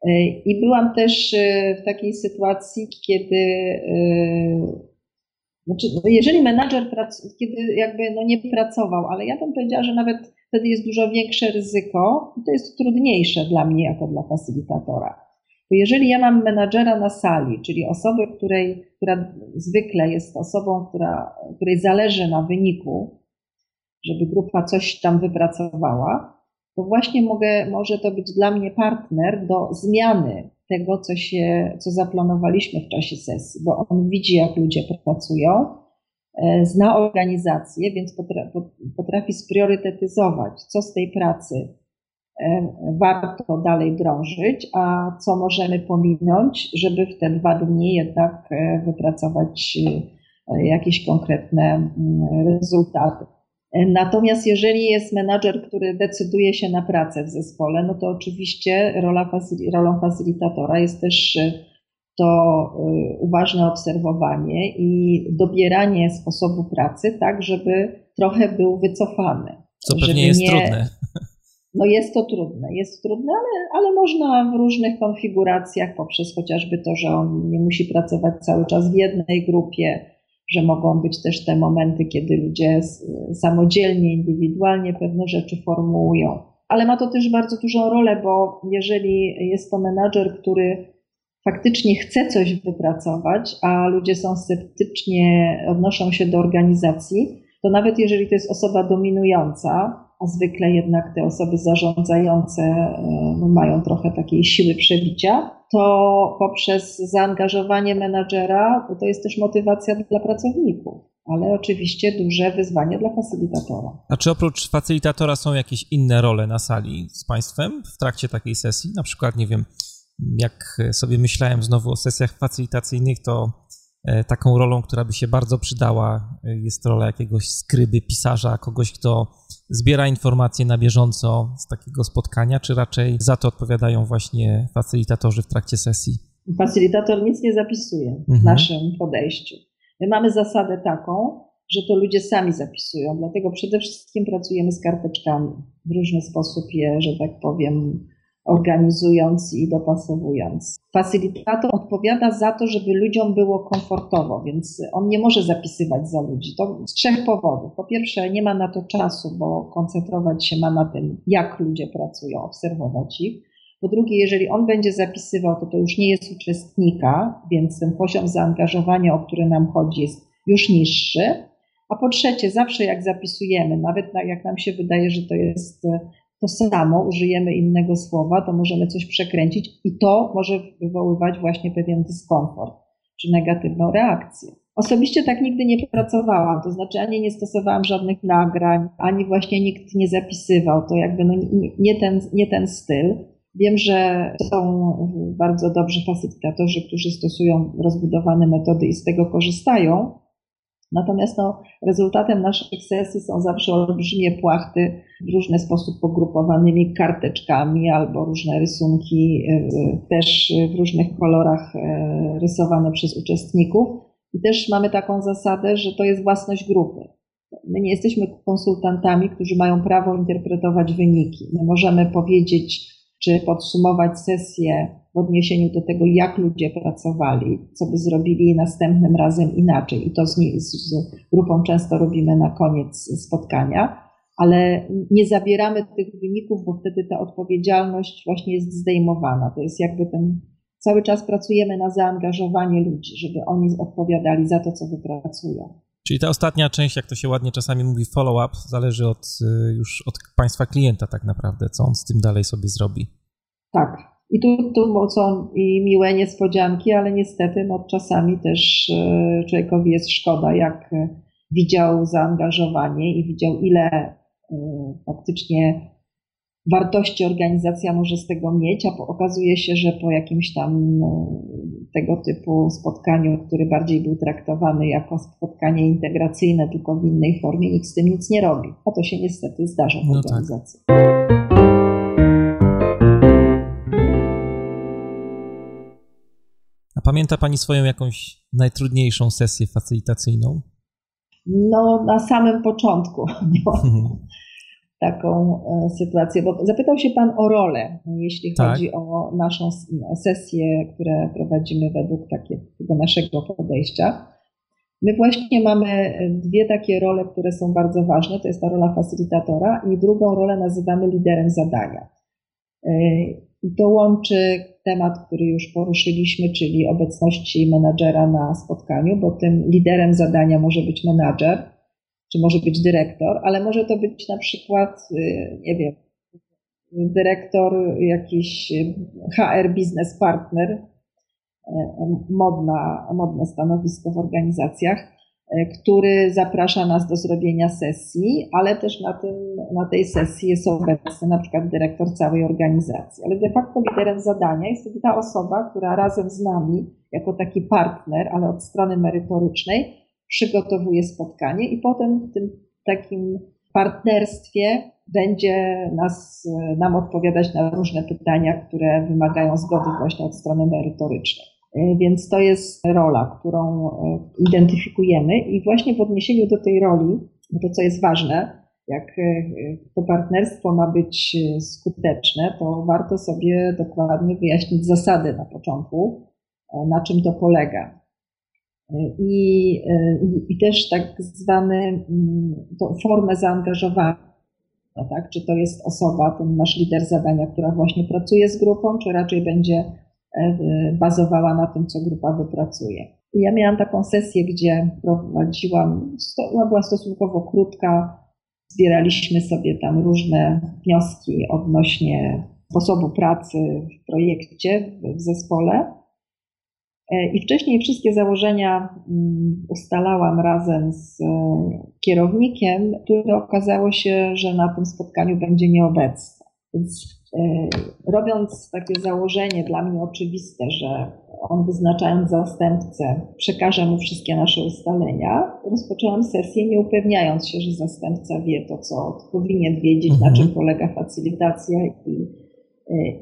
E, I byłam też e, w takiej sytuacji, kiedy e, znaczy, no jeżeli menadżer, prac, kiedy jakby no nie pracował, ale ja bym powiedziała, że nawet wtedy jest dużo większe ryzyko i to jest trudniejsze dla mnie jako dla facylitatora. Bo jeżeli ja mam menadżera na sali, czyli osobę, której, która zwykle jest osobą, która, której zależy na wyniku, żeby grupa coś tam wypracowała, to właśnie mogę, może to być dla mnie partner do zmiany tego, co, się, co zaplanowaliśmy w czasie sesji, bo on widzi, jak ludzie pracują, e, zna organizację, więc potrafi spriorytetyzować, co z tej pracy warto dalej drążyć, a co możemy pominąć, żeby w te dwa dni jednak e, wypracować jakieś konkretne mm, rezultaty. Natomiast jeżeli jest menadżer, który decyduje się na pracę w zespole, no to oczywiście rola rolą facylitatora jest też e, to e, uważne obserwowanie i dobieranie sposobu pracy tak, żeby trochę był wycofany. Co pewnie jest nie, trudne. No jest to trudne, jest trudne, ale, ale można w różnych konfiguracjach poprzez chociażby to, że on nie musi pracować cały czas w jednej grupie, że mogą być też te momenty, kiedy ludzie samodzielnie, indywidualnie pewne rzeczy formułują. Ale ma to też bardzo dużą rolę, bo jeżeli jest to menadżer, który faktycznie chce coś wypracować, a ludzie są sceptycznie, odnoszą się do organizacji, to nawet jeżeli to jest osoba dominująca, a zwykle jednak te osoby zarządzające e, no, mają trochę takiej siły przebicia, to poprzez zaangażowanie menadżera to jest też motywacja dla pracowników, ale oczywiście duże wyzwanie dla facylitatora. A czy oprócz facylitatora są jakieś inne role na sali z Państwem w trakcie takiej sesji? Na przykład, nie wiem, jak sobie myślałem znowu o sesjach facylitacyjnych, to taką rolą, która by się bardzo przydała, e, jest rola jakiegoś skryby, pisarza, kogoś, kto zbiera informacje na bieżąco z takiego spotkania, czy raczej za to odpowiadają właśnie facylitatorzy w trakcie sesji? Facylitator nic nie zapisuje mhm. w naszym podejściu. My mamy zasadę taką, że to ludzie sami zapisują, dlatego przede wszystkim pracujemy z karteczkami. W różny sposób je, że tak powiem, organizując i dopasowując. Facylitator odpowiada za to, żeby ludziom było komfortowo, więc on nie może zapisywać za ludzi. To z trzech powodów. Po pierwsze, nie ma na to czasu, bo koncentrować się ma na tym, jak ludzie pracują, obserwować ich. Po drugie, jeżeli on będzie zapisywał, to to już nie jest uczestnika, więc ten poziom zaangażowania, o który nam chodzi, jest już niższy. A po trzecie, zawsze jak zapisujemy, nawet jak nam się wydaje, że to jest to samo, użyjemy innego słowa, to możemy coś przekręcić i to może wywoływać właśnie pewien dyskomfort czy negatywną reakcję. Osobiście tak nigdy nie pracowałam, to znaczy ani nie stosowałam żadnych nagrań, ani właśnie nikt nie zapisywał. To jakby no nie, ten, nie ten styl. Wiem, że są bardzo dobrzy facylitatorzy, którzy stosują rozbudowane metody i z tego korzystają. Natomiast no, rezultatem naszych sesji są zawsze olbrzymie płachty w różny sposób pogrupowanymi karteczkami albo różne rysunki e, też w różnych kolorach e, rysowane przez uczestników. I też mamy taką zasadę, że to jest własność grupy. My nie jesteśmy konsultantami, którzy mają prawo interpretować wyniki. My możemy powiedzieć, czy podsumować sesję w odniesieniu do tego, jak ludzie pracowali, co by zrobili następnym razem inaczej. I to z, z grupą często robimy na koniec spotkania, ale nie zabieramy tych wyników, bo wtedy ta odpowiedzialność właśnie jest zdejmowana. To jest jakby ten cały czas pracujemy na zaangażowanie ludzi, żeby oni odpowiadali za to, co wypracują. Czyli ta ostatnia część, jak to się ładnie czasami mówi, follow-up, zależy od, y, już od państwa klienta tak naprawdę, co on z tym dalej sobie zrobi. Tak. I tu, tu są i miłe niespodzianki, ale niestety no, czasami też y, człowiekowi jest szkoda, jak y, widział zaangażowanie i widział, ile faktycznie wartości organizacja może z tego mieć, a okazuje się, że po jakimś tam tego typu spotkaniu, który bardziej był traktowany jako spotkanie integracyjne, tylko w innej formie, nikt z tym nic nie robi. A to się niestety zdarza w no tak. organizacji. Tak. A pamięta Pani swoją jakąś najtrudniejszą sesję facylitacyjną? No, na samym początku. <laughs> taką e, sytuację, bo zapytał się Pan o rolę, jeśli tak. chodzi o naszą sesję, które prowadzimy według takiego naszego podejścia. My właśnie mamy dwie takie role, które są bardzo ważne. To jest ta rola facylitatora i drugą rolę nazywamy liderem zadania. E, I to łączy temat, który już poruszyliśmy, czyli obecności menadżera na spotkaniu, bo tym liderem zadania może być menadżer, czy może być dyrektor, ale może to być na przykład, y, nie wiem, dyrektor, jakiś HR business partner, e, modna, modne stanowisko w organizacjach, który zaprasza nas do zrobienia sesji, ale też na, tym, na tej sesji jest obecny na przykład dyrektor całej organizacji. Ale de facto liderem zadania jest ta osoba, która razem z nami, jako taki partner, ale od strony merytorycznej, przygotowuje spotkanie i potem w tym takim partnerstwie będzie nas, nam odpowiadać na różne pytania, które wymagają zgody właśnie od strony merytorycznej. E, więc to jest rola, którą e, identyfikujemy i właśnie w odniesieniu do tej roli, to co jest ważne, jak e, to partnerstwo ma być skuteczne, to warto sobie dokładnie wyjaśnić zasady na początku, na czym to polega. I, i też tak zwany mm, tą formę zaangażowania. Tak? Czy to jest osoba, ten nasz lider zadania, która właśnie pracuje z grupą, czy raczej będzie e, bazowała na tym, co grupa wypracuje. I ja miałam taką sesję, gdzie prowadziłam, ona była stosunkowo krótka, zbieraliśmy sobie tam różne wnioski odnośnie sposobu pracy w projekcie, w zespole. E, I wcześniej wszystkie założenia mm, ustalałam razem z e, kierownikiem, który okazało się, że na tym spotkaniu będzie nieobecny. Więc e, robiąc takie założenie dla mnie oczywiste, że on wyznaczając zastępcę przekaże mu wszystkie nasze ustalenia, rozpoczęłam sesję nie upewniając się, że zastępca wie to, co powinien wiedzieć, mhm. na czym polega facylitacja i i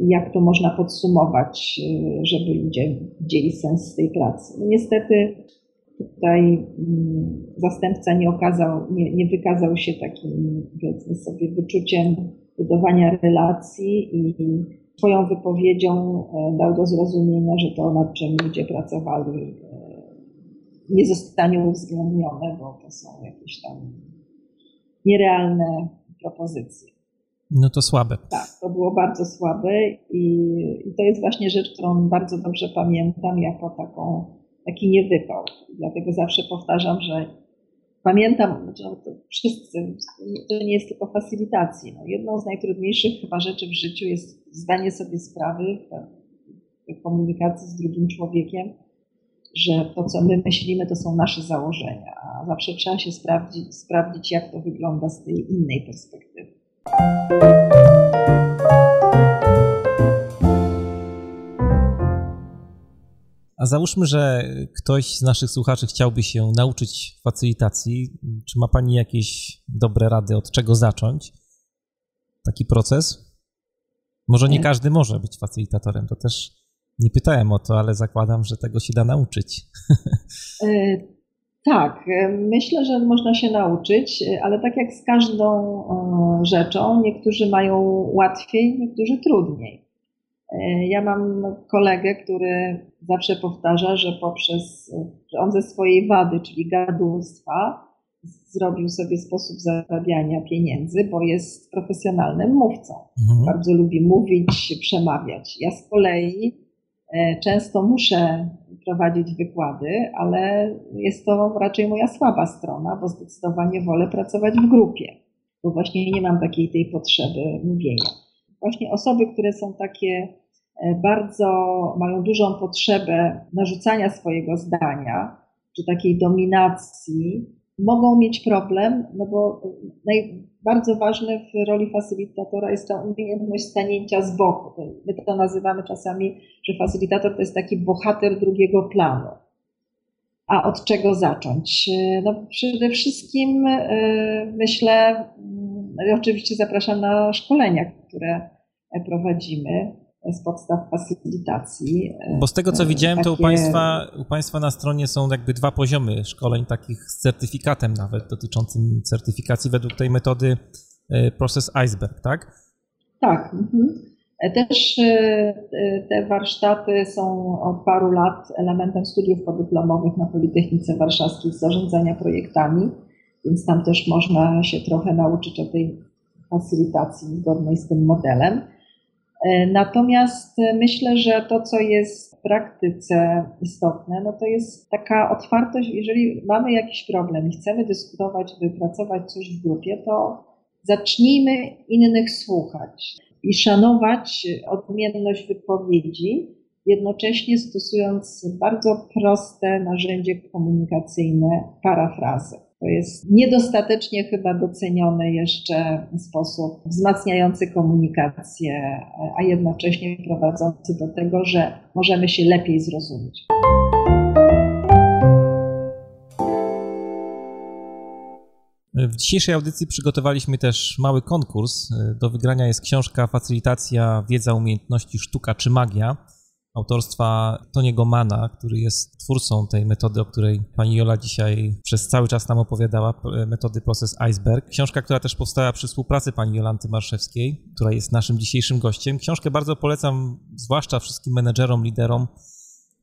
jak to można podsumować, e, żeby ludzie widzieli sens tej pracy. No niestety tutaj mm, zastępca nie okazał, nie, nie wykazał się takim, powiedzmy sobie, wyczuciem budowania relacji i swoją wypowiedzią e, dał do zrozumienia, że to, nad czym ludzie pracowali, e, nie zostanie uwzględnione, bo to są jakieś tam nierealne propozycje. No to słabe. Tak, to było bardzo słabe i, i, to jest właśnie rzecz, którą bardzo dobrze pamiętam jako taką, taki niewypał. Dlatego zawsze powtarzam, że pamiętam, no to wszyscy, to nie jest tylko facylitacji. No, jedną z najtrudniejszych chyba rzeczy w życiu jest zdanie sobie sprawy w komunikacji z drugim człowiekiem, że to, co my myślimy, to są nasze założenia, a zawsze trzeba się sprawdzić, sprawdzić jak to wygląda z tej innej perspektywy. A załóżmy, że ktoś z naszych słuchaczy chciałby się nauczyć facylitacji. Czy ma Pani jakieś dobre rady, od czego zacząć taki proces? Może nie każdy może być facylitatorem, to też nie pytałem o to, ale zakładam, że tego się da nauczyć. <laughs> Tak, e, myślę, że można się nauczyć, ale tak jak z każdą rzeczą, niektórzy mają łatwiej, niektórzy trudniej. Ja mam kolegę, który zawsze powtarza, że poprzez, że on ze swojej wady, czyli gadulstwa, zrobił sobie sposób zarabiania pieniędzy, bo jest profesjonalnym mówcą. Mhm. Bardzo lubi mówić, przemawiać. Ja z kolei często muszę prowadzić wykłady, ale jest to raczej moja słaba strona, bo zdecydowanie wolę pracować w grupie, bo właśnie nie mam takiej tej potrzeby mówienia. Właśnie osoby, które są takie e, bardzo, mają dużą potrzebę narzucania swojego zdania, czy takiej dominacji, mogą mieć problem, no bo naj, bardzo ważne w roli facylitatora jest ta umiejętność stanięcia z boku. My to nazywamy czasami, że facylitator to jest taki bohater drugiego planu. A od czego zacząć? No przede wszystkim yy, myślę, yy, oczywiście zapraszam na szkolenia, które prowadzimy z podstaw facylitacji. Bo z tego co widziałem, takie... to u państwa, u państwa na stronie są jakby dwa poziomy szkoleń, takich z certyfikatem nawet, dotyczącym certyfikacji według tej metody e, Process Iceberg, tak? Tak. Mhm. Też e, te warsztaty są od paru lat elementem studiów podyplomowych na Politechnice Warszawskiej z zarządzania projektami, więc tam też można się trochę nauczyć o tej facylitacji zgodnej z tym modelem. E, natomiast e, myślę, że to, co jest w praktyce istotne, no to jest taka otwartość, jeżeli mamy jakiś problem i chcemy dyskutować, wypracować coś w grupie, to zacznijmy innych słuchać i szanować odmienność wypowiedzi, jednocześnie stosując bardzo proste narzędzie komunikacyjne parafrazy. To jest niedostatecznie chyba doceniony jeszcze sposób wzmacniający komunikację, a jednocześnie prowadzący do tego, że możemy się lepiej zrozumieć. W dzisiejszej audycji przygotowaliśmy też mały konkurs. Do wygrania jest książka Facylitacja, wiedza, umiejętności, sztuka czy magia autorstwa Toniego Mana, który jest twórcą tej metody, o której pani Jola dzisiaj przez cały czas nam opowiadała, metody Process Iceberg. Książka, która też powstała przy współpracy pani Jolanty Marszewskiej, która jest naszym dzisiejszym gościem. Książkę bardzo polecam, zwłaszcza wszystkim menedżerom, liderom,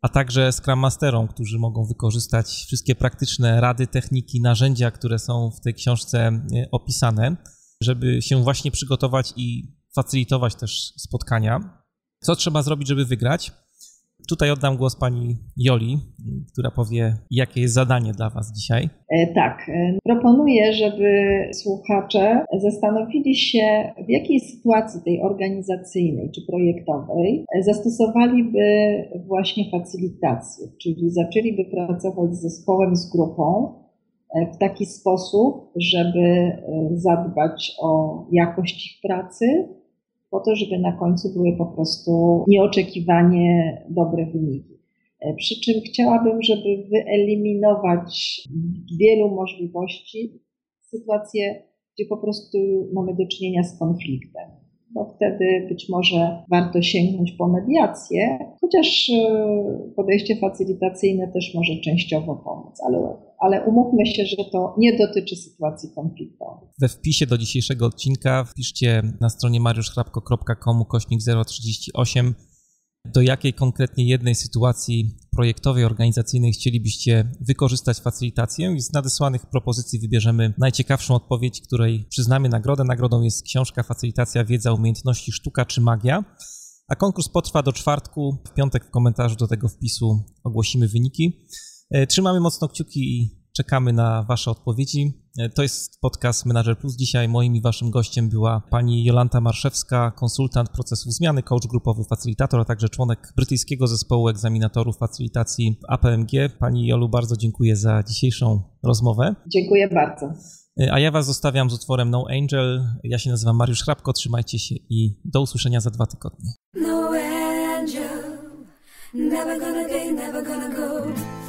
a także Scrum Masterom, którzy mogą wykorzystać wszystkie praktyczne rady, techniki, narzędzia, które są w tej książce e, opisane, żeby się właśnie przygotować i facylitować też spotkania. Co trzeba zrobić, żeby wygrać? Tutaj oddam głos pani Joli, która powie, jakie jest zadanie dla Was dzisiaj. E, tak, e, proponuję, żeby słuchacze zastanowili się, w jakiej sytuacji tej organizacyjnej czy projektowej zastosowaliby właśnie facylitację, czyli zaczęliby pracować z zespołem, z grupą e, w taki sposób, żeby zadbać o jakość ich pracy, po to, żeby na końcu były po prostu nieoczekiwanie dobre wyniki. E, przy czym chciałabym, żeby wyeliminować wielu możliwości sytuacje, gdzie po prostu mamy do czynienia z konfliktem. Bo wtedy być może warto sięgnąć po mediację, chociaż e, podejście facylitacyjne też może częściowo pomóc, ale ale umówmy się, że to nie dotyczy sytuacji konfliktowej. We wpisie do dzisiejszego odcinka wpiszcie na stronie mariuszchrapko.com kośnik 038 do jakiej konkretnie jednej sytuacji projektowej, organizacyjnej chcielibyście wykorzystać facylitację i z nadesłanych propozycji wybierzemy najciekawszą odpowiedź, której przyznamy nagrodę. Nagrodą jest książka Facylitacja, wiedza, umiejętności, sztuka czy magia. A konkurs potrwa do czwartku. W piątek w komentarzu do tego wpisu ogłosimy wyniki. E, trzymamy mocno kciuki i czekamy na Wasze odpowiedzi. E, to jest podcast Manager Plus. Dzisiaj moim i Waszym gościem była pani Jolanta Marszewska, konsultant procesów zmiany, coach grupowy, facylitator, a także członek brytyjskiego zespołu egzaminatorów facylitacji APMG. Pani Jolu, bardzo dziękuję za dzisiejszą rozmowę. Dziękuję bardzo. E, a ja Was zostawiam z utworem No Angel. Ja się nazywam Mariusz Hrabko. Trzymajcie się i do usłyszenia za dwa tygodnie. No Never gonna be, never gonna go.